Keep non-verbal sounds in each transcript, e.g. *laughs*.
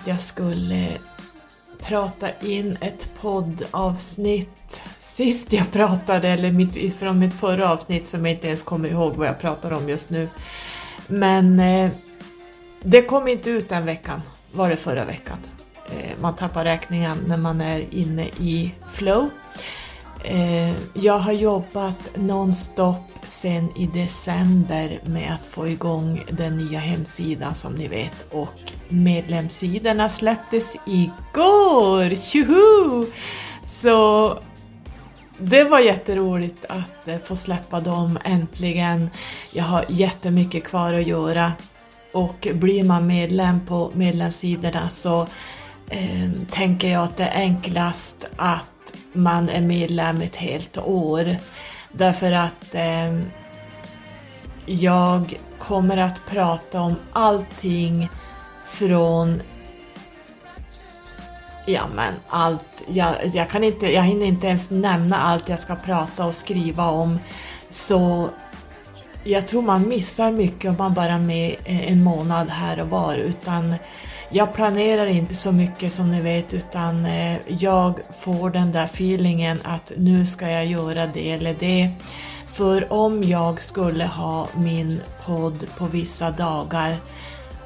att jag skulle prata in ett poddavsnitt sist jag pratade, eller mitt, från mitt förra avsnitt som jag inte ens kommer ihåg vad jag pratar om just nu. Men eh, det kom inte ut den veckan, var det förra veckan. Eh, man tappar räkningen när man är inne i flow. Eh, jag har jobbat nonstop sen i december med att få igång den nya hemsidan som ni vet och medlemssidorna släpptes igår! Tjoho! Så det var jätteroligt att eh, få släppa dem äntligen. Jag har jättemycket kvar att göra och blir man medlem på medlemssidorna så eh, tänker jag att det är enklast att man är medlem ett helt år. Därför att eh, jag kommer att prata om allting från Ja men allt, jag, jag, kan inte, jag hinner inte ens nämna allt jag ska prata och skriva om. Så jag tror man missar mycket om man bara är med en månad här och var utan jag planerar inte så mycket som ni vet utan eh, jag får den där feelingen att nu ska jag göra det eller det. För om jag skulle ha min podd på vissa dagar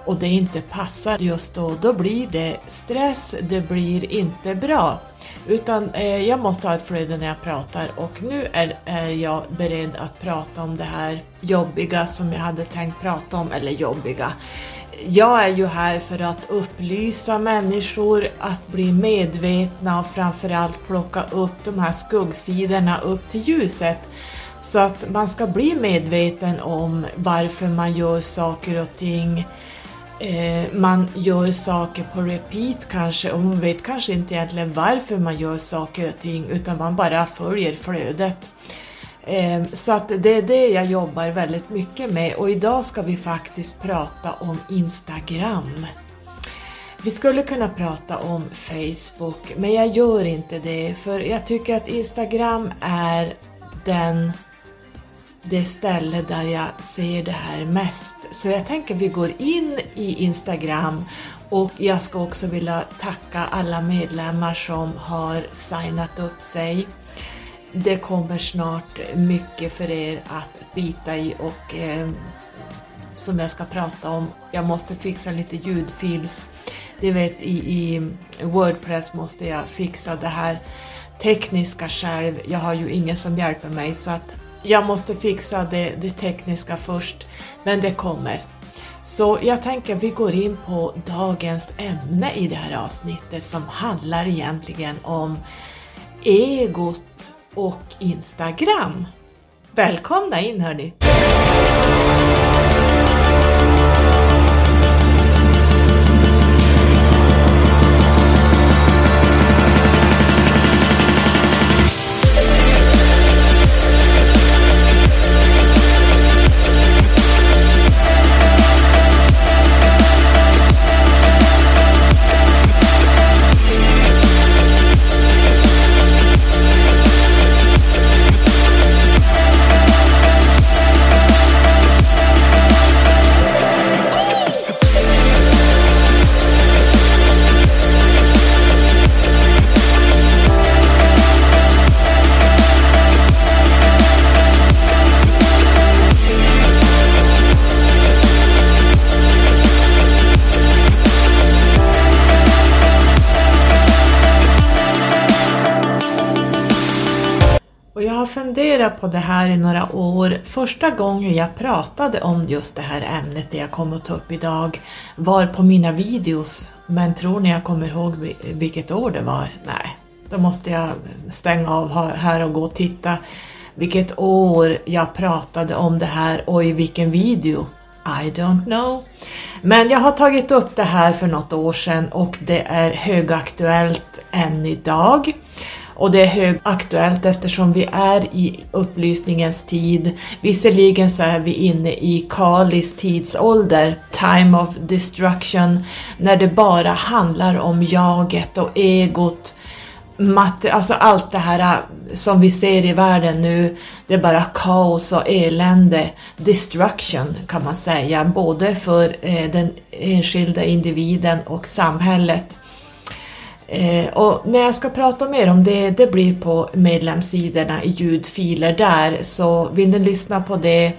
och det inte passar just då, då blir det stress, det blir inte bra. Utan eh, jag måste ha ett flöde när jag pratar och nu är, är jag beredd att prata om det här jobbiga som jag hade tänkt prata om, eller jobbiga. Jag är ju här för att upplysa människor, att bli medvetna och framförallt plocka upp de här skuggsidorna upp till ljuset. Så att man ska bli medveten om varför man gör saker och ting eh, man gör saker på repeat kanske och man vet kanske inte egentligen varför man gör saker och ting utan man bara följer flödet. Ehm, så att det är det jag jobbar väldigt mycket med och idag ska vi faktiskt prata om Instagram. Vi skulle kunna prata om Facebook men jag gör inte det för jag tycker att Instagram är den det ställe där jag ser det här mest. Så jag tänker vi går in i Instagram och jag ska också vilja tacka alla medlemmar som har signat upp sig. Det kommer snart mycket för er att bita i och eh, som jag ska prata om. Jag måste fixa lite ljudfils. Det vet i, i Wordpress måste jag fixa det här tekniska själv. Jag har ju ingen som hjälper mig så att jag måste fixa det, det tekniska först, men det kommer. Så jag tänker vi går in på dagens ämne i det här avsnittet som handlar egentligen om egot och Instagram. Välkomna in hörni! Första gången jag pratade om just det här ämnet det jag kommer att ta upp idag var på mina videos. Men tror ni jag kommer ihåg vilket år det var? Nej, då måste jag stänga av här och gå och titta vilket år jag pratade om det här och i vilken video. I don't know. Men jag har tagit upp det här för något år sedan och det är högaktuellt än idag. Och det är högaktuellt eftersom vi är i upplysningens tid. Visserligen så är vi inne i Kalis tidsålder, time of destruction, när det bara handlar om jaget och egot matte, alltså allt det här äh, som vi ser i världen nu, det är bara kaos och elände, destruction kan man säga, både för eh, den enskilda individen och samhället. Eh, och när jag ska prata mer om det, det blir på medlemssidorna i ljudfiler där, så vill ni lyssna på det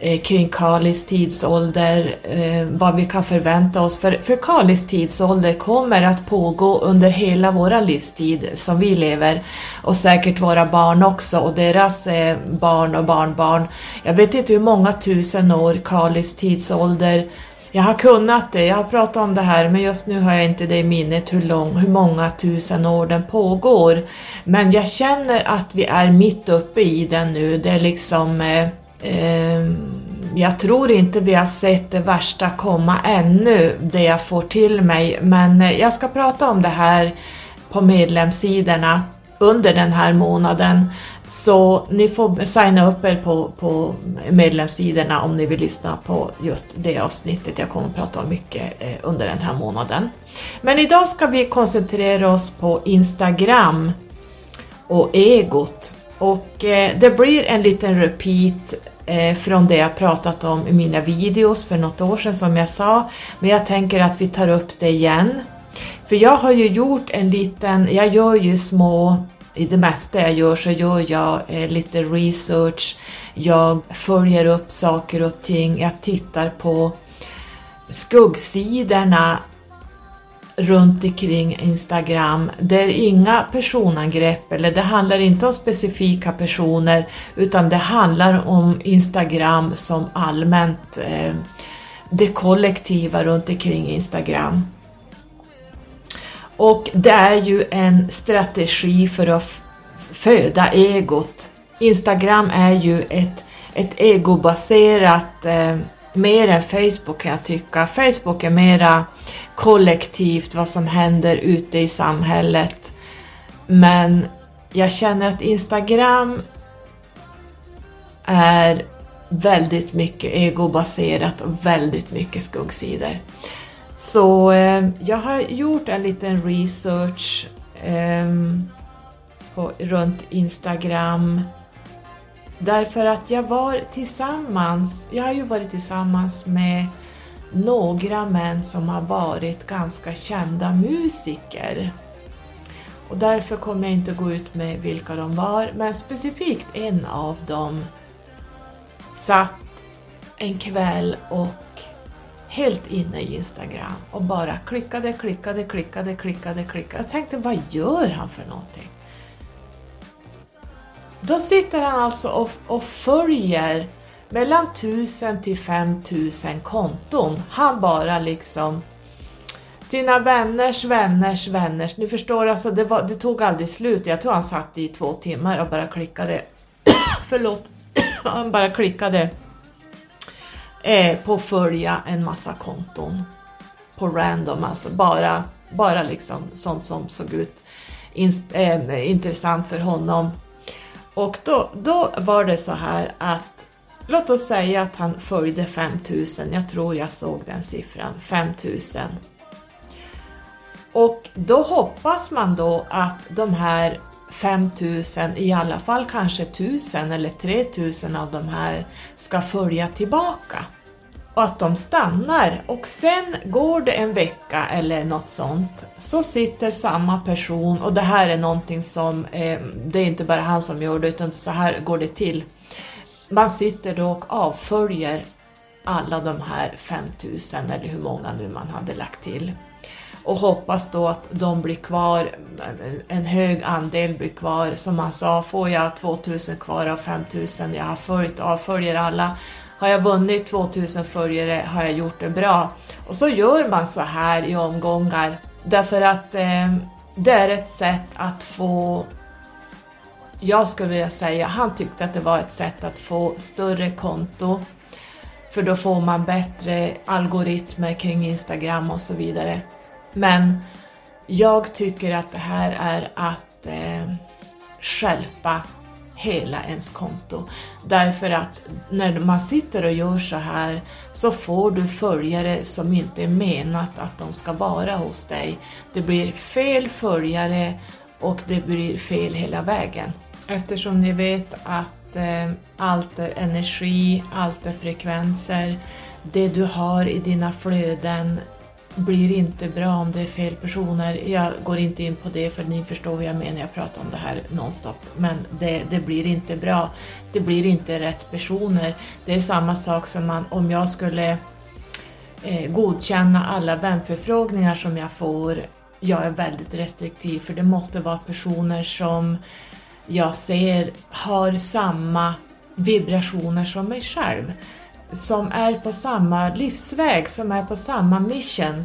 eh, kring Kalis tidsålder, eh, vad vi kan förvänta oss. För, för Kalis tidsålder kommer att pågå under hela våra livstid som vi lever och säkert våra barn också och deras eh, barn och barnbarn. Jag vet inte hur många tusen år Kalis tidsålder jag har kunnat det, jag har pratat om det här men just nu har jag inte det i minnet hur, lång, hur många tusen år den pågår. Men jag känner att vi är mitt uppe i den nu, det är liksom eh, eh, jag tror inte vi har sett det värsta komma ännu, det jag får till mig, men eh, jag ska prata om det här på medlemssidorna under den här månaden. Så ni får signa upp er på, på medlemssidorna om ni vill lyssna på just det avsnittet jag kommer att prata om mycket eh, under den här månaden. Men idag ska vi koncentrera oss på Instagram och egot. Och eh, det blir en liten repeat eh, från det jag pratat om i mina videos för något år sedan som jag sa. Men jag tänker att vi tar upp det igen. För jag har ju gjort en liten, jag gör ju små i det mesta jag gör så gör jag eh, lite research, jag följer upp saker och ting, jag tittar på skuggsidorna runt omkring Instagram. Det är inga personangrepp eller det handlar inte om specifika personer utan det handlar om Instagram som allmänt, eh, det kollektiva runt omkring Instagram. Och det är ju en strategi för att föda egot. Instagram är ju ett, ett egobaserat, eh, mer än Facebook kan jag tycka. Facebook är mera kollektivt, vad som händer ute i samhället. Men jag känner att Instagram är väldigt mycket egobaserat och väldigt mycket skuggsidor. Så eh, jag har gjort en liten research eh, på, runt Instagram därför att jag var tillsammans, jag har ju varit tillsammans med några män som har varit ganska kända musiker. Och därför kommer jag inte gå ut med vilka de var, men specifikt en av dem satt en kväll och helt inne i Instagram och bara klickade, klickade, klickade, klickade, klickade. Jag tänkte, vad gör han för någonting? Då sitter han alltså och, och följer mellan 1000 till 5000 konton. Han bara liksom sina vänners vänners vänners. Ni förstår alltså, det, var, det tog aldrig slut. Jag tror han satt i två timmar och bara klickade. *coughs* Förlåt. *coughs* han bara klickade eh, på att följa en massa konton på random, alltså bara, bara liksom sånt som såg ut in, eh, intressant för honom. Och då, då var det så här att låt oss säga att han följde 5000, jag tror jag såg den siffran, 5000. Och då hoppas man då att de här 5000, i alla fall kanske 1000 eller 3000 av de här ska följa tillbaka. Och att de stannar och sen går det en vecka eller något sånt så sitter samma person och det här är någonting som, eh, det är inte bara han som gör det utan så här går det till. Man sitter då och avföljer alla de här 5000 eller hur många nu man hade lagt till och hoppas då att de blir kvar, en hög andel blir kvar. Som han sa, får jag 2000 kvar av 5000 jag har följt, avföljer alla, har jag vunnit 2000 följare har jag gjort det bra. Och så gör man så här i omgångar därför att eh, det är ett sätt att få jag skulle vilja säga, han tyckte att det var ett sätt att få större konto för då får man bättre algoritmer kring Instagram och så vidare. Men jag tycker att det här är att eh, skälpa hela ens konto. Därför att när man sitter och gör så här så får du följare som inte är menat att de ska vara hos dig. Det blir fel följare och det blir fel hela vägen. Eftersom ni vet att eh, allt är energi, allt är frekvenser, det du har i dina flöden blir inte bra om det är fel personer. Jag går inte in på det för ni förstår vad jag menar, jag pratar om det här nonstop. Men det, det blir inte bra. Det blir inte rätt personer. Det är samma sak som man, om jag skulle eh, godkänna alla vänförfrågningar som jag får. Jag är väldigt restriktiv för det måste vara personer som jag ser har samma vibrationer som mig själv som är på samma livsväg, som är på samma mission.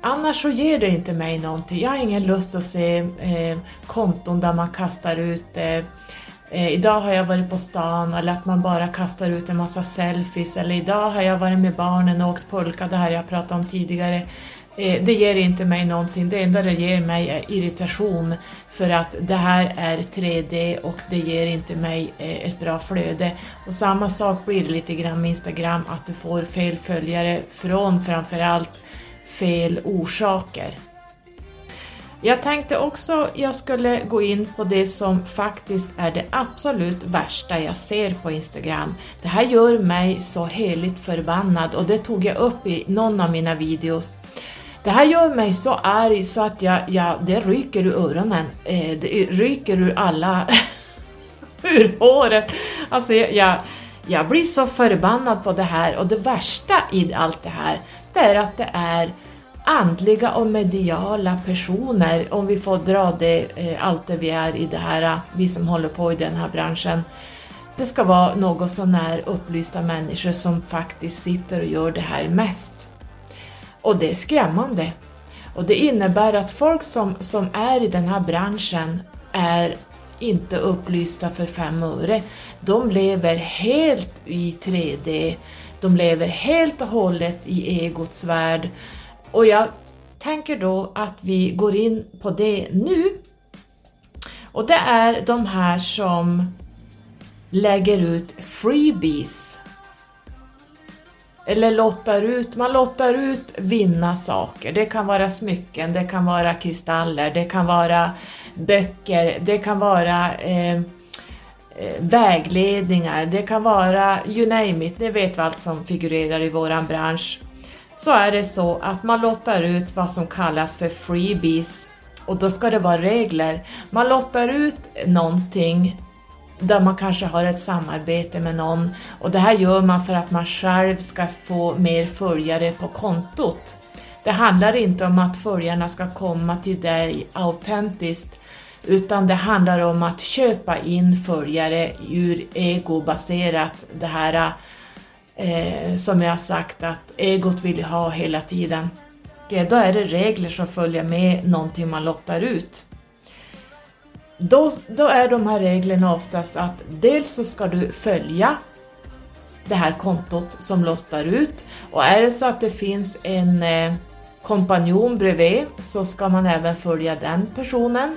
Annars så ger det inte mig någonting. Jag har ingen lust att se eh, konton där man kastar ut eh, eh, Idag har jag varit på stan eller att man bara kastar ut en massa selfies eller idag har jag varit med barnen och åkt pulka, det här jag pratat om tidigare. Eh, det ger inte mig någonting, det enda det ger mig är irritation för att det här är 3D och det ger inte mig eh, ett bra flöde. Och samma sak blir det lite grann med Instagram, att du får fel följare från framförallt fel orsaker. Jag tänkte också jag skulle gå in på det som faktiskt är det absolut värsta jag ser på Instagram. Det här gör mig så heligt förbannad och det tog jag upp i någon av mina videos. Det här gör mig så arg så att jag, jag, det ryker ur öronen. Eh, det ryker ur alla... *laughs* ur håret. Alltså jag, jag, blir så förbannad på det här och det värsta i allt det här, det är att det är andliga och mediala personer, om vi får dra det, eh, allt det vi är i det här, vi som håller på i den här branschen. Det ska vara något sånär upplysta människor som faktiskt sitter och gör det här mest. Och det är skrämmande. Och det innebär att folk som, som är i den här branschen är inte upplysta för fem öre. De lever helt i 3D, de lever helt och hållet i egots värld. Och jag tänker då att vi går in på det nu. Och det är de här som lägger ut freebies eller lottar ut, man lottar ut vinna saker. Det kan vara smycken, det kan vara kristaller, det kan vara böcker, det kan vara eh, eh, vägledningar, det kan vara you name it, ni vet vad allt som figurerar i våran bransch. Så är det så att man lottar ut vad som kallas för freebies och då ska det vara regler. Man lottar ut någonting där man kanske har ett samarbete med någon och det här gör man för att man själv ska få mer följare på kontot. Det handlar inte om att följarna ska komma till dig autentiskt utan det handlar om att köpa in följare ur egobaserat, det här eh, som jag sagt att egot vill ha hela tiden. Då är det regler som följer med någonting man lottar ut. Då, då är de här reglerna oftast att dels så ska du följa det här kontot som lottar ut och är det så att det finns en eh, kompanjon bredvid så ska man även följa den personen.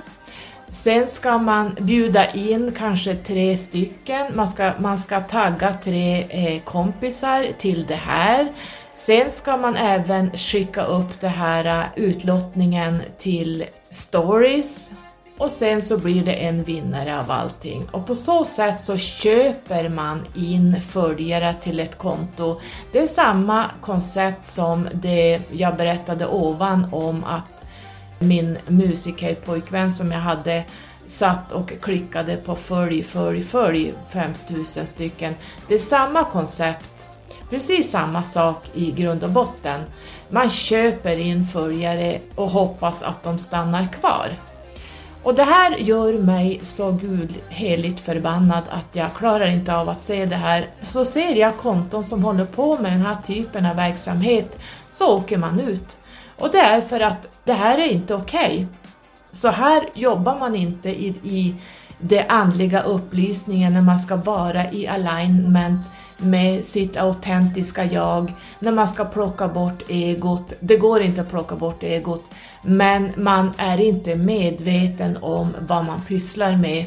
Sen ska man bjuda in kanske tre stycken, man ska, man ska tagga tre eh, kompisar till det här. Sen ska man även skicka upp det här uh, utlottningen till stories och sen så blir det en vinnare av allting. Och på så sätt så köper man in följare till ett konto. Det är samma koncept som det jag berättade ovan om att min musikerpojkvän som jag hade satt och klickade på följ, följ, följ 5000 stycken. Det är samma koncept, precis samma sak i grund och botten. Man köper in följare och hoppas att de stannar kvar. Och det här gör mig så gud heligt förbannad att jag klarar inte av att se det här. Så ser jag konton som håller på med den här typen av verksamhet så åker man ut. Och det är för att det här är inte okej. Okay. Så här jobbar man inte i, i det andliga upplysningen när man ska vara i alignment med sitt autentiska jag, när man ska plocka bort egot. Det går inte att plocka bort egot, men man är inte medveten om vad man pysslar med.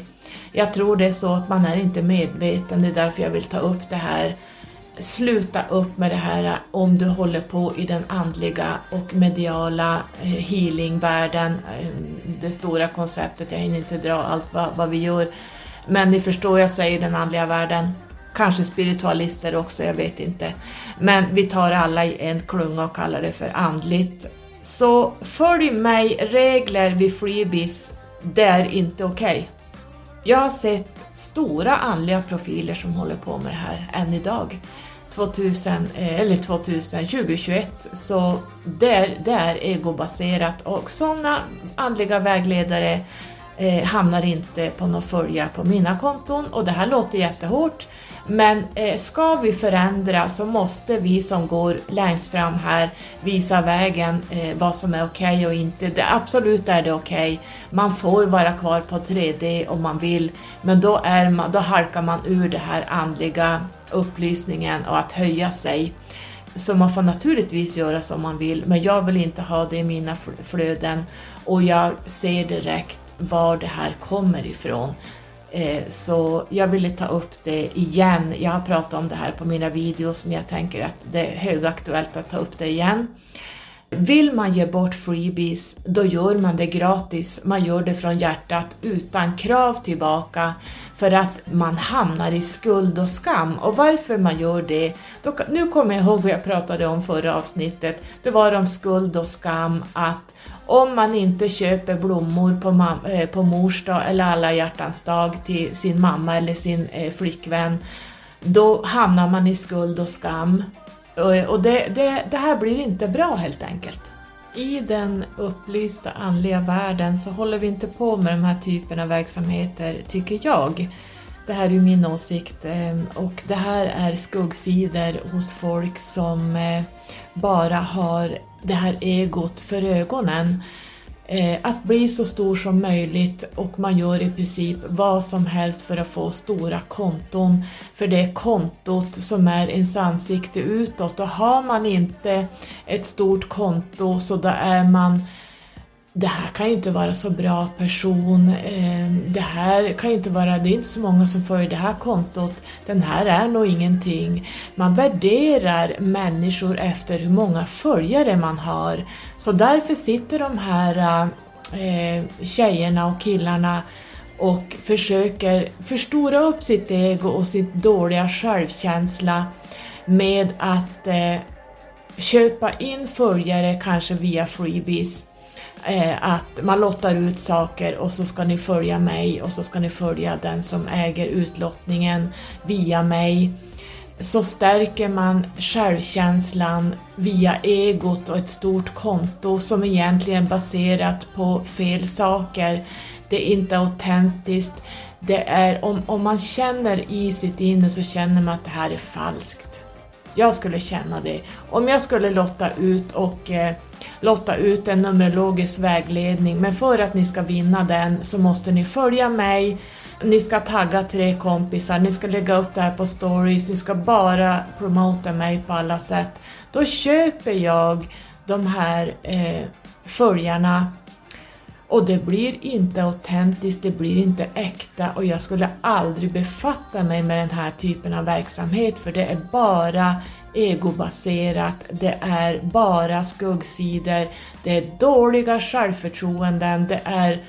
Jag tror det är så att man är inte medveten, det är därför jag vill ta upp det här sluta upp med det här om du håller på i den andliga och mediala eh, healingvärlden, eh, det stora konceptet, jag hinner inte dra allt vad, vad vi gör, men ni förstår jag säger den andliga världen. Kanske spiritualister också, jag vet inte. Men vi tar alla i en klunga och kallar det för andligt. Så följ mig, regler vid freebies, det är inte okej. Okay. Jag har sett stora andliga profiler som håller på med det här än idag. 2000, eh, eller 2000, 2021, så det, det är egobaserat och sådana andliga vägledare eh, hamnar inte på några följa på mina konton och det här låter jättehårt men eh, ska vi förändra så måste vi som går längst fram här visa vägen eh, vad som är okej okay och inte. Det, absolut är det okej. Okay. Man får vara kvar på 3D om man vill, men då, är man, då halkar man ur det här andliga upplysningen och att höja sig. Så man får naturligtvis göra som man vill, men jag vill inte ha det i mina flöden och jag ser direkt var det här kommer ifrån. Eh, så jag ville ta upp det igen. Jag har pratat om det här på mina videos men jag tänker att det är högaktuellt att ta upp det igen. Vill man ge bort freebies, då gör man det gratis. Man gör det från hjärtat utan krav tillbaka för att man hamnar i skuld och skam. Och varför man gör det, då, nu kommer jag ihåg vad jag pratade om förra avsnittet. Det var om skuld och skam, att om man inte köper blommor på, mam- eh, på mors dag eller alla hjärtans dag till sin mamma eller sin eh, flickvän, då hamnar man i skuld och skam. Och, eh, och det, det, det här blir inte bra helt enkelt. I den upplysta andliga världen så håller vi inte på med den här typen av verksamheter, tycker jag. Det här är ju min åsikt eh, och det här är skuggsidor hos folk som bara har det här egot för ögonen. Eh, att bli så stor som möjligt och man gör i princip vad som helst för att få stora konton. För det är kontot som är ens ansikte utåt och har man inte ett stort konto så då är man det här kan ju inte vara så bra person, eh, det här kan ju inte vara, det är inte så många som följer det här kontot, den här är nog ingenting. Man värderar människor efter hur många följare man har. Så därför sitter de här eh, tjejerna och killarna och försöker förstora upp sitt ego och sin dåliga självkänsla med att eh, köpa in följare kanske via freebies Eh, att man lottar ut saker och så ska ni följa mig och så ska ni följa den som äger utlottningen via mig. Så stärker man självkänslan via egot och ett stort konto som egentligen är baserat på fel saker. Det är inte autentiskt. Det är, om, om man känner i sitt inre så känner man att det här är falskt. Jag skulle känna det. Om jag skulle lotta ut och eh, lotta ut en numerologisk vägledning men för att ni ska vinna den så måste ni följa mig, ni ska tagga tre kompisar, ni ska lägga upp det här på stories, ni ska bara promota mig på alla sätt. Då köper jag de här eh, följarna och det blir inte autentiskt, det blir inte äkta. Och jag skulle aldrig befatta mig med den här typen av verksamhet för det är bara egobaserat, det är bara skuggsidor, det är dåliga självförtroenden, det är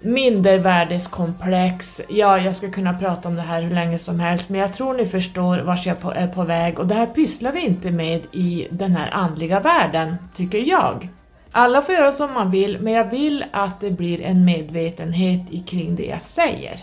mindervärdeskomplex. Ja, jag ska kunna prata om det här hur länge som helst, men jag tror ni förstår vart jag är på väg. Och det här pysslar vi inte med i den här andliga världen, tycker jag. Alla får göra som man vill, men jag vill att det blir en medvetenhet kring det jag säger.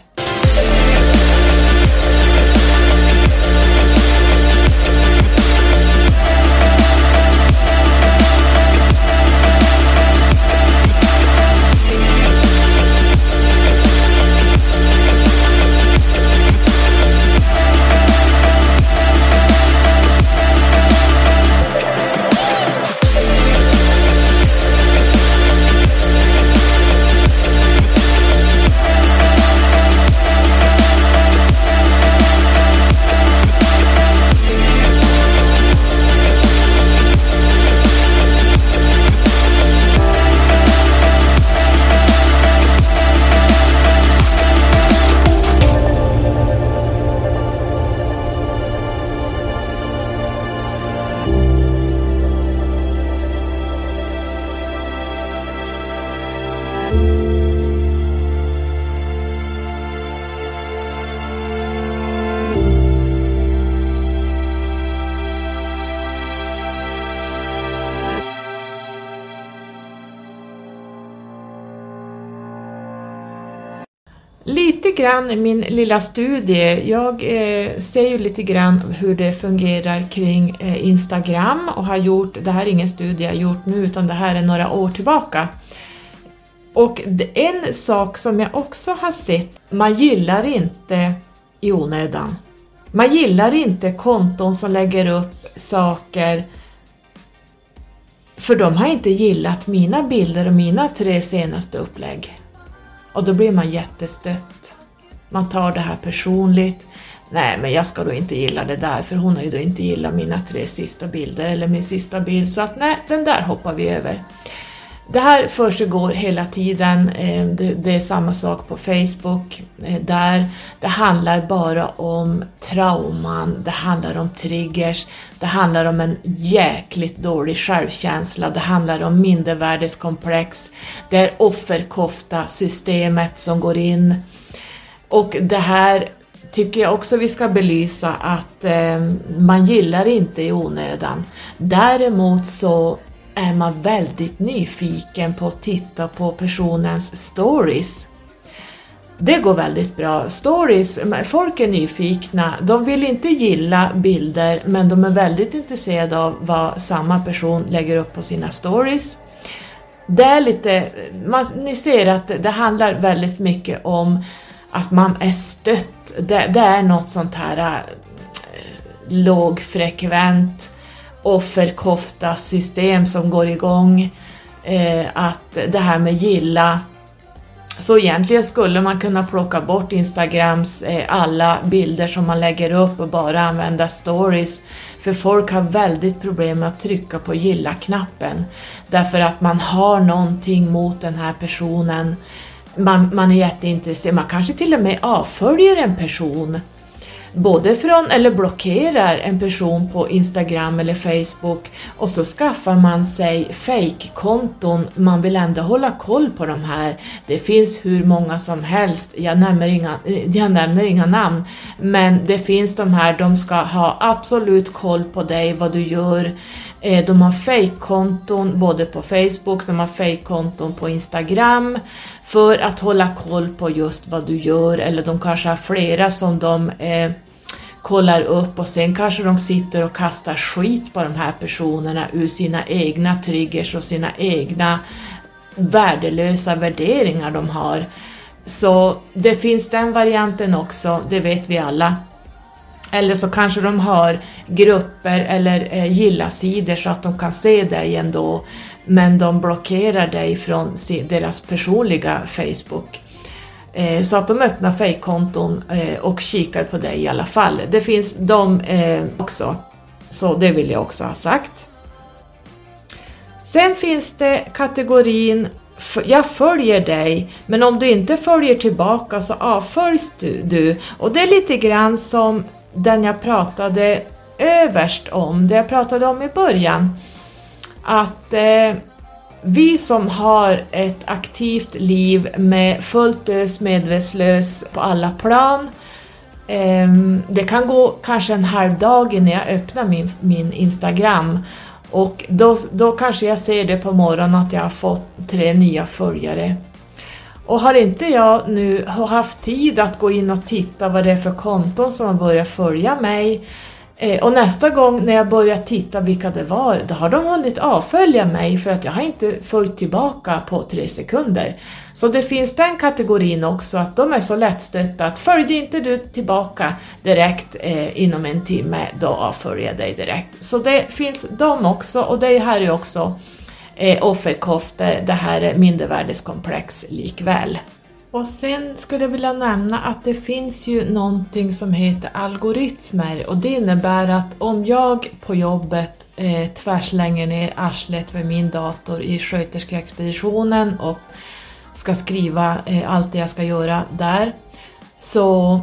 Grann min lilla studie. Jag eh, ser ju lite grann hur det fungerar kring eh, Instagram och har gjort, det här är ingen studie jag har gjort nu utan det här är några år tillbaka. Och en sak som jag också har sett, man gillar inte i onödan. Man gillar inte konton som lägger upp saker för de har inte gillat mina bilder och mina tre senaste upplägg. Och då blir man jättestött. Man tar det här personligt. Nej, men jag ska då inte gilla det där för hon har ju då inte gillat mina tre sista bilder eller min sista bild så att nej, den där hoppar vi över. Det här försiggår hela tiden. Eh, det är samma sak på Facebook. Eh, där Det handlar bara om trauman, det handlar om triggers, det handlar om en jäkligt dålig självkänsla, det handlar om mindervärdeskomplex, det är offerkofta-systemet som går in. Och det här tycker jag också vi ska belysa att eh, man gillar inte i onödan. Däremot så är man väldigt nyfiken på att titta på personens stories. Det går väldigt bra. Stories, folk är nyfikna, de vill inte gilla bilder men de är väldigt intresserade av vad samma person lägger upp på sina stories. Det är lite, man, ni ser att det handlar väldigt mycket om att man är stött. Det, det är något sånt här äh, lågfrekvent offerkofta system som går igång. Eh, att det här med gilla. Så egentligen skulle man kunna plocka bort Instagrams eh, alla bilder som man lägger upp och bara använda stories. För folk har väldigt problem med att trycka på gilla-knappen. Därför att man har någonting mot den här personen. Man, man är jätteintresserad, man kanske till och med avföljer en person både från eller blockerar en person på Instagram eller Facebook och så skaffar man sig fake-konton. Man vill ändå hålla koll på de här. Det finns hur många som helst, jag nämner inga, eh, jag nämner inga namn, men det finns de här, de ska ha absolut koll på dig, vad du gör. Eh, de har fejkkonton både på Facebook, de har fejkkonton på Instagram för att hålla koll på just vad du gör eller de kanske har flera som de eh, kollar upp och sen kanske de sitter och kastar skit på de här personerna ur sina egna triggers och sina egna värdelösa värderingar de har. Så det finns den varianten också, det vet vi alla. Eller så kanske de har grupper eller eh, gilla-sidor så att de kan se dig ändå men de blockerar dig från deras personliga Facebook. Eh, så att de öppnar fejkkonton eh, och kikar på dig i alla fall. Det finns de eh, också, så det vill jag också ha sagt. Sen finns det kategorin jag följer dig, men om du inte följer tillbaka så avföljs du. du. Och det är lite grann som den jag pratade överst om, det jag pratade om i början. Att eh, vi som har ett aktivt liv med fullt ös medvetslös på alla plan. Eh, det kan gå kanske en halv dag innan jag öppnar min, min Instagram och då, då kanske jag ser det på morgonen att jag har fått tre nya följare. Och har inte jag nu haft tid att gå in och titta vad det är för konton som har börjat följa mig eh, och nästa gång när jag börjar titta vilka det var, då har de hunnit avfölja mig för att jag har inte följt tillbaka på tre sekunder. Så det finns den kategorin också, att de är så lättstötta att följde inte du tillbaka direkt eh, inom en timme, då avföljer jag dig direkt. Så det finns de också, och det här är också eh, offerkoftor, det här är mindervärdeskomplex likväl. Och sen skulle jag vilja nämna att det finns ju någonting som heter algoritmer och det innebär att om jag på jobbet eh, tvärslänger ner arslet med min dator i sköterskeexpeditionen och ska skriva eh, allt det jag ska göra där så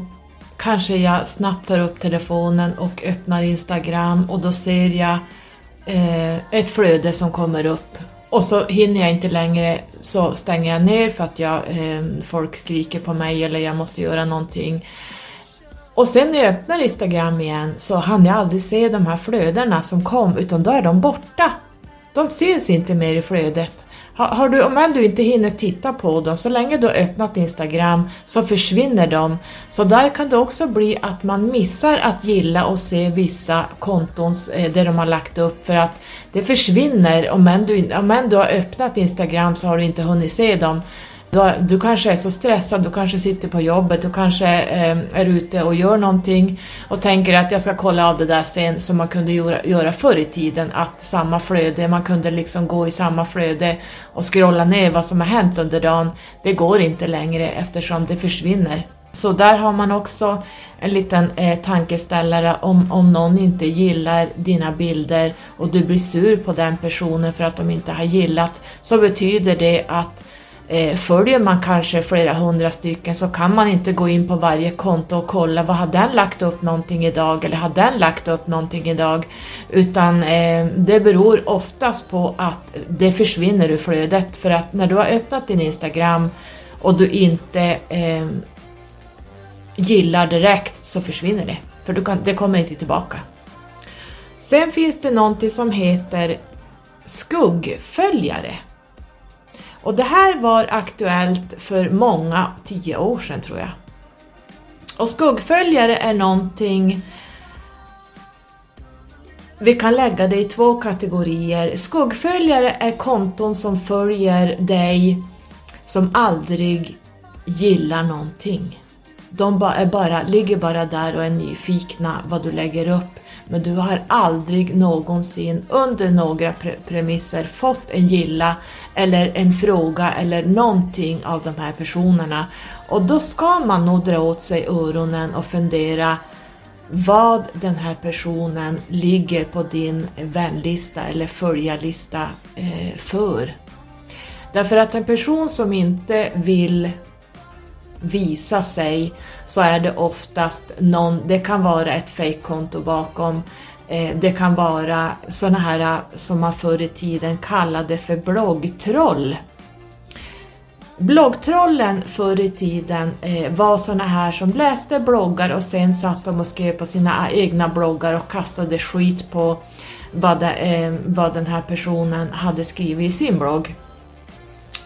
kanske jag snabbt tar upp telefonen och öppnar Instagram och då ser jag eh, ett flöde som kommer upp och så hinner jag inte längre så stänger jag ner för att jag, eh, folk skriker på mig eller jag måste göra någonting. Och sen när jag öppnar Instagram igen så hann jag aldrig se de här flödena som kom utan då är de borta. De syns inte mer i flödet. Har, har du, om du inte hinner titta på dem, så länge du har öppnat Instagram så försvinner de. Så där kan det också bli att man missar att gilla och se vissa konton eh, där de har lagt upp för att det försvinner. Om du, om du har öppnat Instagram så har du inte hunnit se dem. Du, du kanske är så stressad, du kanske sitter på jobbet, du kanske eh, är ute och gör någonting och tänker att jag ska kolla av det där sen som man kunde göra, göra förr i tiden, att samma flöde, man kunde liksom gå i samma flöde och scrolla ner vad som har hänt under dagen. Det går inte längre eftersom det försvinner. Så där har man också en liten eh, tankeställare om, om någon inte gillar dina bilder och du blir sur på den personen för att de inte har gillat så betyder det att Eh, följer man kanske flera hundra stycken så kan man inte gå in på varje konto och kolla vad har den lagt upp någonting idag eller har den lagt upp någonting idag utan eh, det beror oftast på att det försvinner ur flödet för att när du har öppnat din Instagram och du inte eh, gillar direkt så försvinner det för du kan, det kommer inte tillbaka. Sen finns det någonting som heter skuggföljare. Och det här var aktuellt för många, tio år sedan tror jag. Och skuggföljare är någonting vi kan lägga det i två kategorier. Skuggföljare är konton som följer dig som aldrig gillar någonting. De är bara, ligger bara där och är nyfikna vad du lägger upp men du har aldrig någonsin under några pre premisser fått en gilla eller en fråga eller någonting av de här personerna. Och då ska man nog dra åt sig öronen och fundera vad den här personen ligger på din vänlista eller följarlista eh, för. Därför att en person som inte vill visa sig så är det oftast någon, det kan vara ett fejkkonto bakom, eh, det kan vara sådana här eh, som man förr i tiden kallade för bloggtroll. Bloggtrollen förr i tiden eh, var sådana här som läste bloggar och sen satt de och skrev på sina egna bloggar och kastade skit på vad, det, vad den här personen hade skrivit i sin blogg.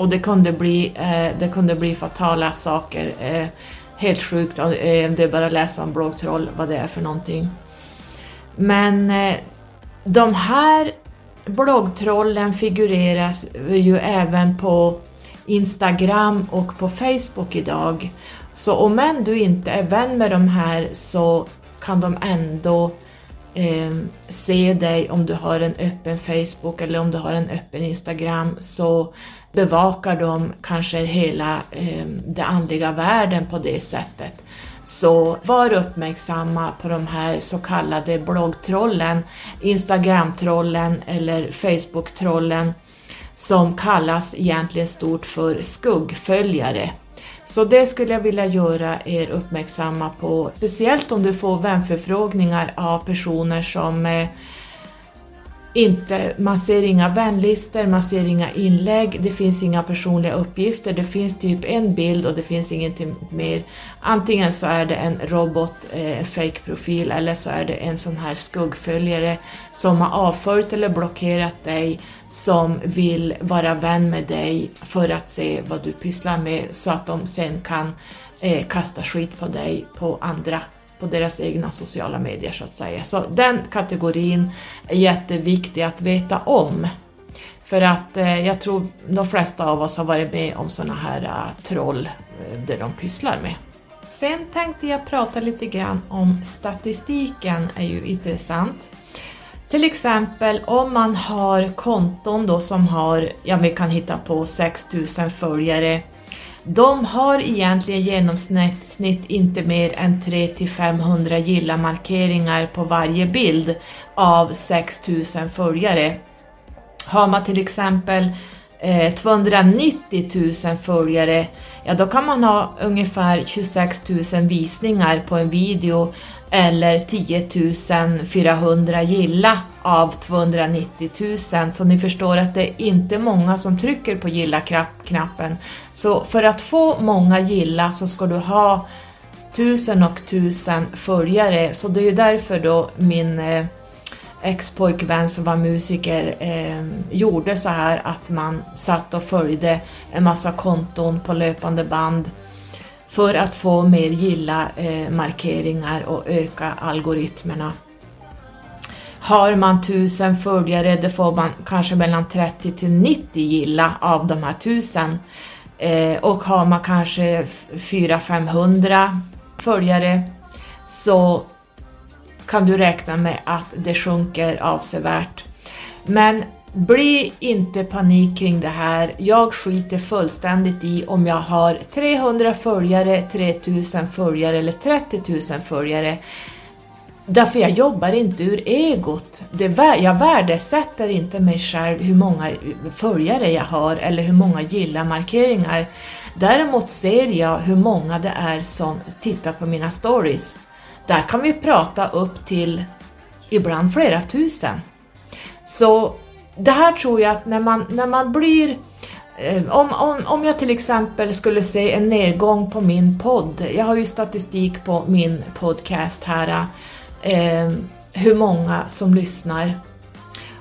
Och det kunde bli, eh, det kunde bli fatala saker eh, helt sjukt, eh, det är bara att läsa om bloggtroll, vad det är för någonting. Men eh, de här bloggtrollen figurerar ju även på Instagram och på Facebook idag. Så om än du inte är vän med de här så kan de ändå eh, se dig om du har en öppen Facebook eller om du har en öppen Instagram så bevakar de kanske hela eh, den andliga världen på det sättet. Så var uppmärksamma på de här så kallade bloggtrollen, Instagramtrollen eller Facebooktrollen som kallas egentligen stort för skuggföljare. Så det skulle jag vilja göra er uppmärksamma på, speciellt om du får vänförfrågningar av personer som eh, inte, man ser inga vänlister, man ser inga inlägg, det finns inga personliga uppgifter, det finns typ en bild och det finns ingenting mer. Antingen så är det en robot, eh, fake-profil eller så är det en sån här skuggföljare som har avföljt eller blockerat dig som vill vara vän med dig för att se vad du pysslar med så att de sen kan eh, kasta skit på dig på andra på deras egna sociala medier så att säga. Så den kategorin är jätteviktig att veta om. För att eh, jag tror de flesta av oss har varit med om sådana här uh, troll eh, uh, det de pysslar med. Sen tänkte jag prata lite grann om statistiken är ju intressant. Till exempel om man har konton då som har, ja vi kan hitta på 6000 följare de har egentligen genomsnitt inte mer än 300-500 gilla-markeringar på varje bild av 6000 följare. Har man till exempel eh, 290 000 följare, ja då kan man ha ungefär 26 000 visningar på en video eller 10 400 gilla av 290 000 så ni förstår att det är inte många som trycker på gilla-knappen. Så för att få många gilla så ska du ha tusen och tusen följare. Så det är ju därför då min eh, ex-pojkvän som var musiker eh, gjorde så här att man satt och följde en massa konton på löpande band för att få mer gilla-markeringar eh, och öka algoritmerna. Har man 1000 följare, då får man kanske mellan 30 till 90 gilla av de här 1000. Eh, och har man kanske 400-500 följare så kan du räkna med att det sjunker avsevärt. Men bli inte panik kring det här. Jag skiter fullständigt i om jag har 300 följare, 3000 följare eller 30 000 följare. Därför jag jobbar inte ur egot. Det, jag värdesätter inte mig själv hur många följare jag har eller hur många gilla-markeringar. Däremot ser jag hur många det är som tittar på mina stories. Där kan vi prata upp till ibland flera tusen. Så det här tror jag att när man, när man blir eh, om, om, om jag till exempel skulle se en nedgång på min podd, jag har ju statistik på min podcast här, eh, hur många som lyssnar.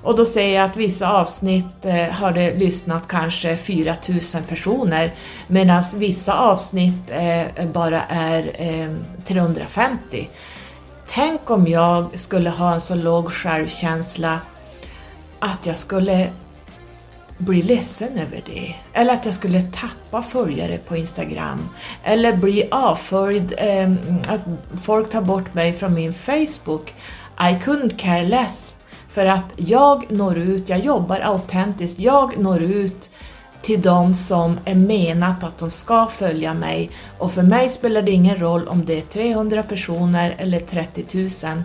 Och då ser jag att vissa avsnitt eh, har det lyssnat kanske 4000 personer medan vissa avsnitt eh, bara är eh, 350. Tänk om jag skulle ha en så låg självkänsla att jag skulle bli ledsen över det. Eller att jag skulle tappa följare på Instagram. Eller bli avföljd, eh, att folk tar bort mig från min Facebook. I couldn't care less. För att jag når ut, jag jobbar autentiskt, jag når ut till de som är menat att de ska följa mig och för mig spelar det ingen roll om det är 300 personer eller 30 000.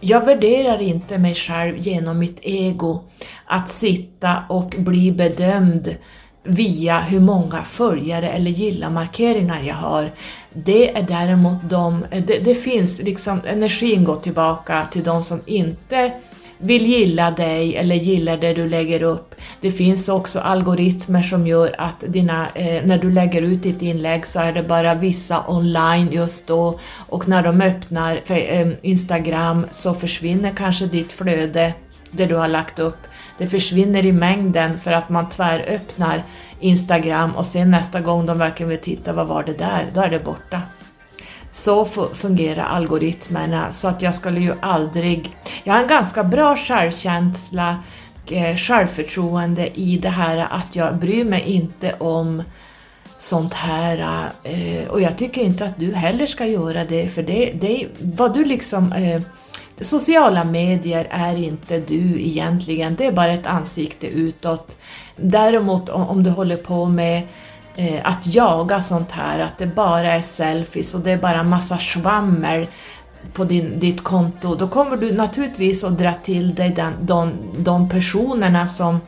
Jag värderar inte mig själv genom mitt ego att sitta och bli bedömd via hur många följare eller gilla-markeringar jag har. Det är däremot de, det, det finns liksom, energin går tillbaka till de som inte vill gilla dig eller gillar det du lägger upp. Det finns också algoritmer som gör att dina, eh, när du lägger ut ditt inlägg så är det bara vissa online just då och när de öppnar för, eh, Instagram så försvinner kanske ditt flöde, det du har lagt upp. Det försvinner i mängden för att man tväröppnar Instagram och sen nästa gång de verkligen vill titta, vad var det där? Då är det borta. Så fungerar algoritmerna så att jag skulle ju aldrig... Jag har en ganska bra självkänsla, eh, självförtroende i det här att jag bryr mig inte om sånt här eh, och jag tycker inte att du heller ska göra det för det, det vad du liksom eh, Sociala medier är inte du egentligen, det är bara ett ansikte utåt. Däremot om du håller på med eh, att jaga sånt här, att det bara är selfies och det är bara massa svammel på din, ditt konto, då kommer du naturligtvis att dra till dig den, de, de personerna som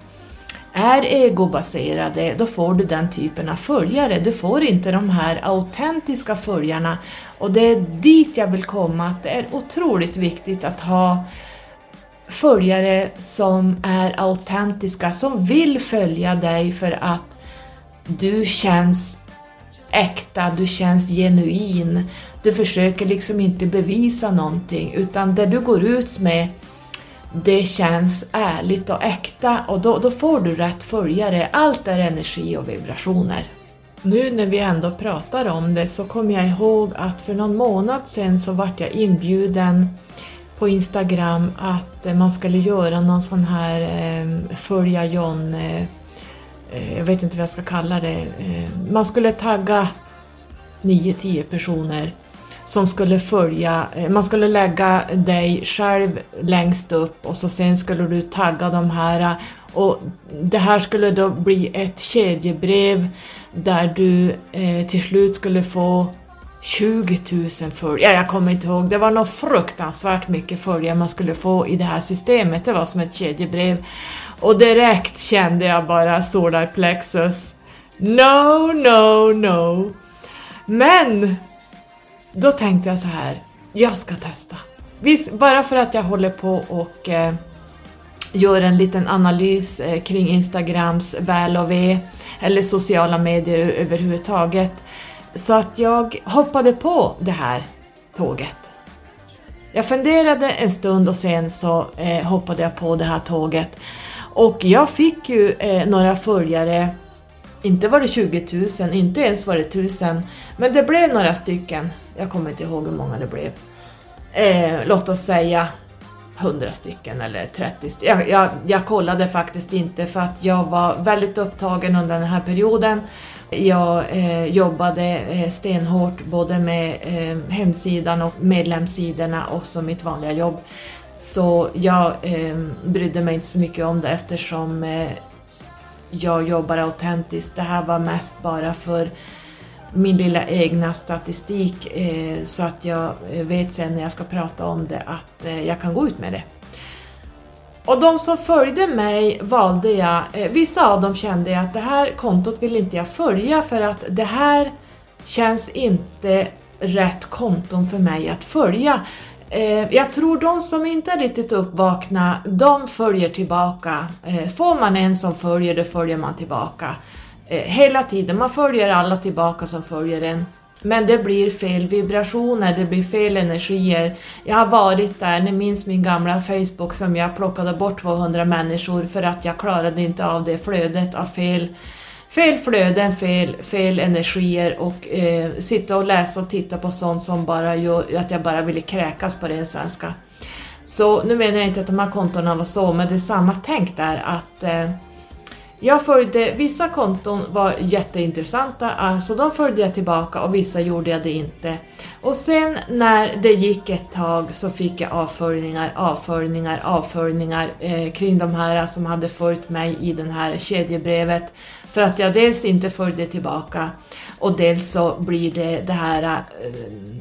är egobaserade, då får du den typen av följare. Du får inte de här autentiska följarna. Och det är dit jag vill komma, att det är otroligt viktigt att ha följare som är autentiska, som vill följa dig för att du känns äkta, du känns genuin. Du försöker liksom inte bevisa någonting utan det du går ut med det känns ärligt och äkta och då, då får du rätt följare. Allt är energi och vibrationer. Nu när vi ändå pratar om det så kommer jag ihåg att för någon månad sedan så vart jag inbjuden på Instagram att eh, man skulle göra någon sån här eh, följa John eh, Eh, jag vet inte vad jag ska kalla det, eh, man skulle tagga 9-10 personer som skulle följa, eh, man skulle lägga dig själv längst upp och så sen skulle du tagga de här. Och det här skulle då bli ett kedjebrev där du till slut skulle få 20 000 följare, jag kommer inte ihåg, det var nog fruktansvärt mycket följare man skulle få i det här systemet, det var som ett kedjebrev. Och direkt kände jag bara solarplexus. No, no, no. Men då tänkte jag så här, jag ska testa. Visst, bara för att jag håller på och eh, gör en liten analys eh, kring Instagrams väl och ve, eller sociala medier överhuvudtaget. Så att jag hoppade på det här tåget. Jag funderade en stund och sen så eh, hoppade jag på det här tåget. Och jag fick ju eh, några följare, inte var det 20 000, inte ens var det 1000, men det blev några stycken. Jag kommer inte ihåg hur många det blev. Eh, låt oss säga 100 stycken eller 30 stycken. Jag, jag, jag, kollade faktiskt inte för att jag var väldigt upptagen under den här perioden. Jag eh, jobbade eh, stenhårt både med eh, hemsidan och medlemssidorna och så mitt vanliga jobb. Så jag eh, brydde mig inte så mycket om det eftersom eh, jag jobbar autentiskt. Det här var mest bara för min lilla egna statistik eh, så att jag eh, vet sen när jag ska prata om det att eh, jag kan gå ut med det. Och de som följde mig valde jag, eh, vissa av dem kände jag att det här kontot vill inte jag följa för att det här känns inte rätt konton för mig att följa. Eh, jag tror de som inte är riktigt uppvakna, de följer tillbaka. Eh, får man en som följer, då följer man tillbaka. Eh, hela tiden, man följer alla tillbaka som följer en. Men det blir fel vibrationer, det blir fel energier. Jag har varit där, ni minns min gamla Facebook som jag plockade bort 200 människor för att jag klarade inte av det flödet av fel, fel flöden, fel, fel energier och eh, sitta och läsa och titta på sånt som bara gör att jag bara ville kräkas på ren svenska. Så nu menar jag inte att de här kontona var så, men det är samma tänk där att eh, jag följde, vissa konton var jätteintressanta, alltså de följde jag tillbaka och vissa gjorde jag det inte. Och sen när det gick ett tag så fick jag avföljningar, avföljningar, avföljningar eh, kring de här som hade följt mig i det här kedjebrevet. För att jag dels inte följde tillbaka och dels så blir det det här, eh,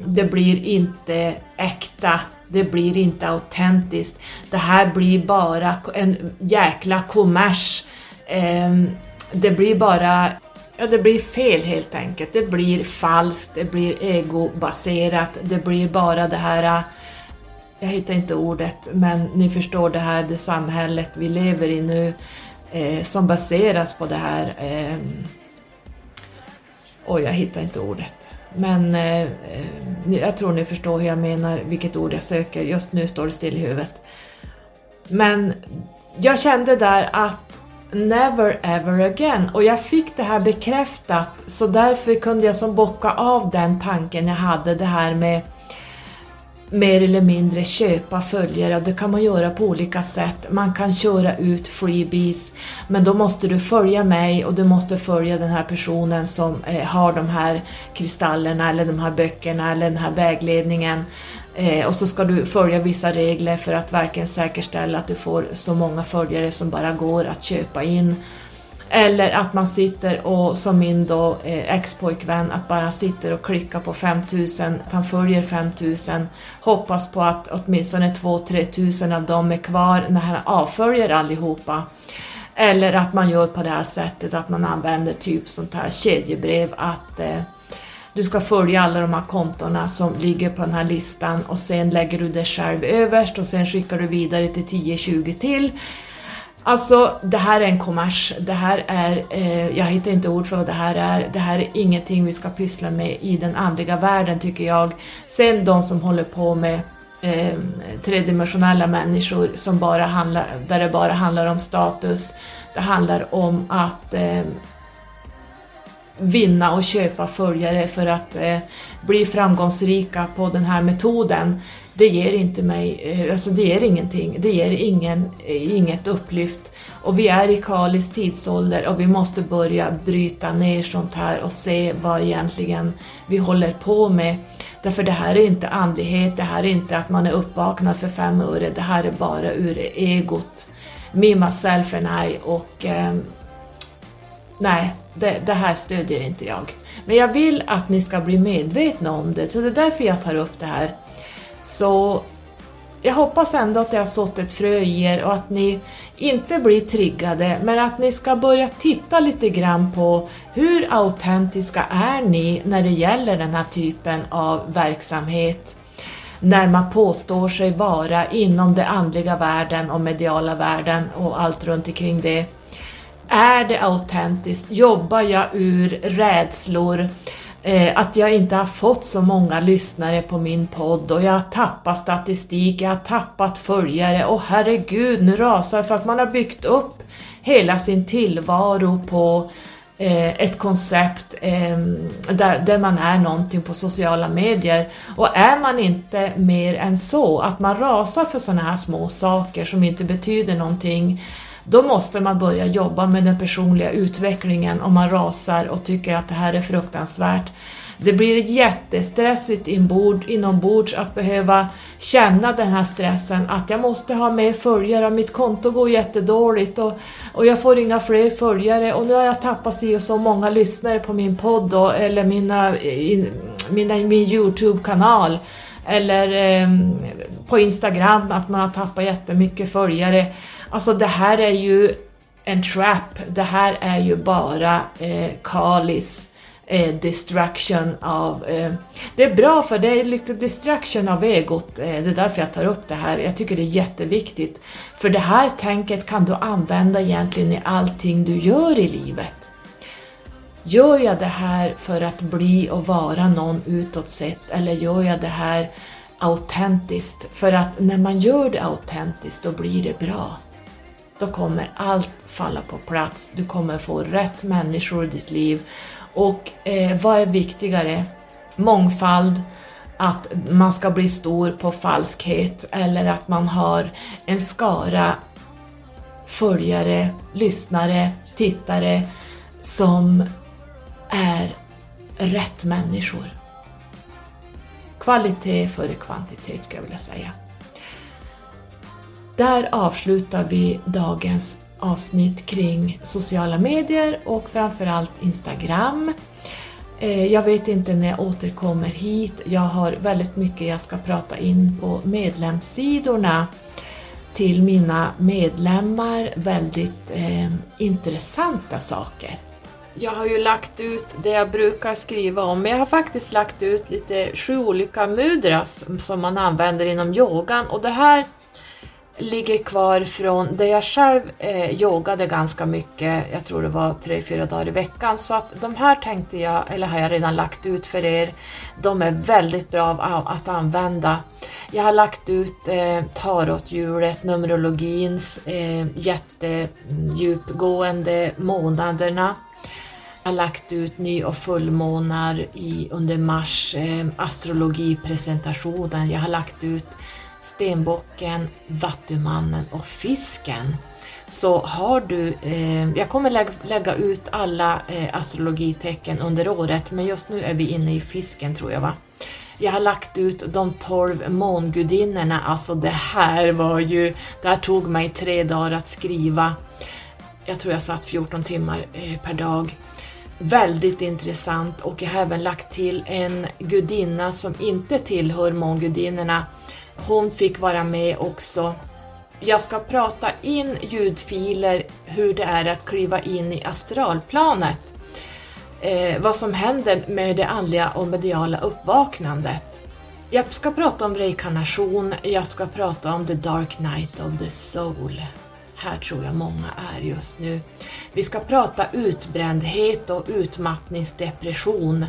det blir inte äkta, det blir inte autentiskt. Det här blir bara en jäkla kommers ehm, det blir bara Ja, det blir fel helt enkelt. Det blir falskt, det blir egobaserat, det blir bara det här eh, jag hittar inte ordet, men ni förstår det här, det samhället vi lever i nu eh, som baseras på det här. Eh, oj, jag hittar inte ordet. Men eh, eh, jag tror ni förstår hur jag menar, vilket ord jag söker. Just nu står det still i huvudet. Men jag kände där att Never ever again. Och jag fick det här bekräftat så därför kunde jag som bocka av den tanken jag hade det här med mer eller mindre köpa följare och det kan man göra på olika sätt. Man kan köra ut freebies men då måste du följa mig och du måste följa den här personen som eh, har de här kristallerna eller de här böckerna eller den här vägledningen. Eh, och så ska du följa vissa regler för att verkligen säkerställa att du får så många följare som bara går att köpa in. Eller att man sitter och, som min då eh, ex-pojkvän, att bara sitter och klickar på 5000, att han följer 5000, hoppas på att åtminstone 2-3 tusen av dem är kvar när han avföljer allihopa. Eller att man gör på det här sättet, att man använder typ sånt här kedjebrev, att eh, du ska följa alla de här kontona som ligger på den här listan och sen lägger du det själv överst och sen skickar du vidare till 10-20 till. Alltså, det här är en kommers. Det här är, eh, jag hittar inte ord för vad det här är. Det här är ingenting vi ska pyssla med i den andliga världen tycker jag. Sen de som håller på med eh, tredimensionella människor som bara handlar, där det bara handlar om status. Det handlar om att eh, vinna och köpa följare för att eh, bli framgångsrika på den här metoden, det ger inte mig, eh, alltså det ger ingenting, det ger ingen, eh, inget upplyft. Och vi är i Kalis tidsålder och vi måste börja bryta ner sånt här och se vad egentligen vi håller på med. Därför det här är inte andlighet, det här är inte att man är uppvaknad för fem öre, det här är bara ur egot. Me, myself and I och eh, nej, det, det, här stödjer inte jag. Men jag vill att ni ska bli medvetna om det, så det är därför jag tar upp det här. Så jag hoppas ändå att jag har sått ett frö i er och att ni inte blir triggade, men att ni ska börja titta lite grann på hur autentiska är ni när det gäller den här typen av verksamhet? När man påstår sig vara inom den andliga världen och mediala världen och allt runt omkring det. Är det autentiskt? Jobbar jag ur rädslor? Eh, att jag inte har fått så många lyssnare på min podd och jag har tappat statistik, jag har tappat följare och herregud nu rasar jag för att man har byggt upp hela sin tillvaro på eh, ett koncept ehm, där man är någonting på sociala medier. Och är man inte mer än så, att man rasar för sådana här små saker som inte betyder någonting, då måste man börja jobba med den personliga utvecklingen om man rasar och tycker att det här är fruktansvärt. Det blir jättestressigt inombords att behöva känna den här stressen att jag måste ha mer följare, mitt konto går jättedåligt och, och jag får inga fler följare och nu har jag tappat sig och så många lyssnare på min podd då, eller mina, in, mina, min Youtube-kanal eller eh, på Instagram att man har tappat jättemycket följare. Alltså det här är ju en trap, det här är ju bara eh, Kalis eh, distraction av... Eh, det är bra för det är lite distraction av egot, eh, det är därför jag tar upp det här. Jag tycker det är jätteviktigt. För det här tänket kan du använda egentligen i allting du gör i livet. Gör jag det här för att bli och vara någon utåt sett eller gör jag det här autentiskt? För att när man gör det autentiskt då blir det bra. Då kommer allt falla på plats, du kommer få rätt människor i ditt liv och eh, vad är viktigare? Mångfald, att man ska bli stor på falskhet eller att man har en skara följare, lyssnare, tittare som är rätt människor. Kvalitet före kvantitet skulle jag vilja säga. Där avslutar vi dagens avsnitt kring sociala medier och framförallt Instagram. Eh, jag vet inte när jag återkommer hit. Jag har väldigt mycket jag ska prata in på medlemssidorna till mina medlemmar. Väldigt eh, intressanta saker. Jag har ju lagt ut det jag brukar skriva om, men jag har faktiskt lagt ut lite sju olika mudras som man använder inom yogan och det här ligger kvar från där jag själv eh, yogade ganska mycket, jag tror det var tre fyra dagar i veckan, så att de här tänkte jag, eller har jag redan lagt ut för er, de är väldigt bra att använda. Jag har lagt ut eh, tarothjulet, Numerologins eh, jättedjupgående månaderna. Jag har lagt ut ny och fullmånar i, under mars, eh, astrologipresentationen. Jag har lagt ut stenbocken, vattumannen och fisken så har du, eh, jag kommer lä lägga ut alla eh, astrologitecken under året men just nu är vi inne i fisken tror jag va. Jag har lagt ut de 12 mångudinnorna, alltså det här var ju, det här tog mig tre dagar att skriva. Jag tror jag satt 14 timmar eh, per dag. Väldigt intressant och jag har även lagt till en gudinna som inte tillhör mångudinnorna hon fick vara med också. Jag ska prata in ljudfiler hur det är att kliva in i astralplanet. Eh, vad som händer med det andliga och mediala uppvaknandet. Jag ska prata om reinkarnation, jag ska prata om the dark night of the soul. Här tror jag många är just nu. Vi ska prata utbrändhet och utmattningsdepression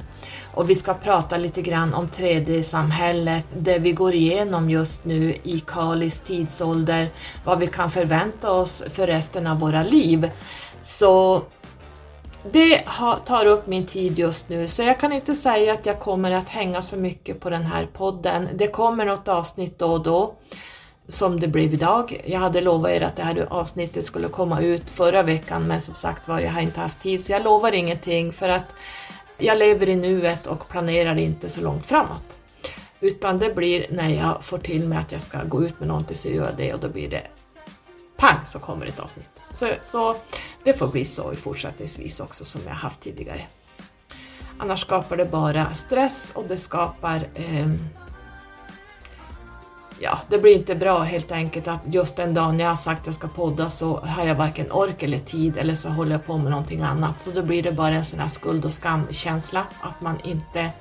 och vi ska prata lite grann om 3D-samhället, det vi går igenom just nu i Kalis tidsålder, vad vi kan förvänta oss för resten av våra liv. Så det tar upp min tid just nu, så jag kan inte säga att jag kommer att hänga så mycket på den här podden. Det kommer något avsnitt då och då som det blev idag. Jag hade lovat er att det här avsnittet skulle komma ut förra veckan men som sagt var, jag har inte haft tid så jag lovar ingenting för att jag lever i nuet och planerar inte så långt framåt. Utan det blir när jag får till mig att jag ska gå ut med någonting så gör jag det och då blir det pang så kommer ett avsnitt. Så, så det får bli så i fortsättningsvis också som jag haft tidigare. Annars skapar det bara stress och det skapar eh, ja, det blir inte bra helt enkelt att just den dagen jag har sagt att jag ska podda så har jag varken ork eller tid eller så håller jag på med någonting annat. Så då blir det bara en sån här skuld och skamkänsla att man inte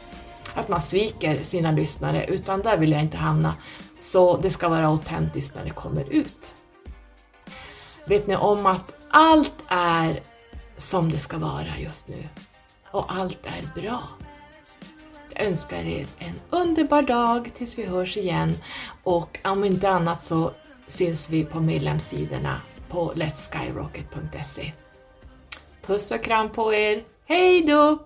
att man sviker sina lyssnare utan där vill jag inte hamna. Så det ska vara autentiskt när det kommer ut. Vet ni om att allt är som det ska vara just nu och allt är bra. Jag önskar er en underbar dag tills vi hörs igen och om inte annat så syns vi på medlemssidorna på letskyrocket.se. Puss och kram på er, hej då!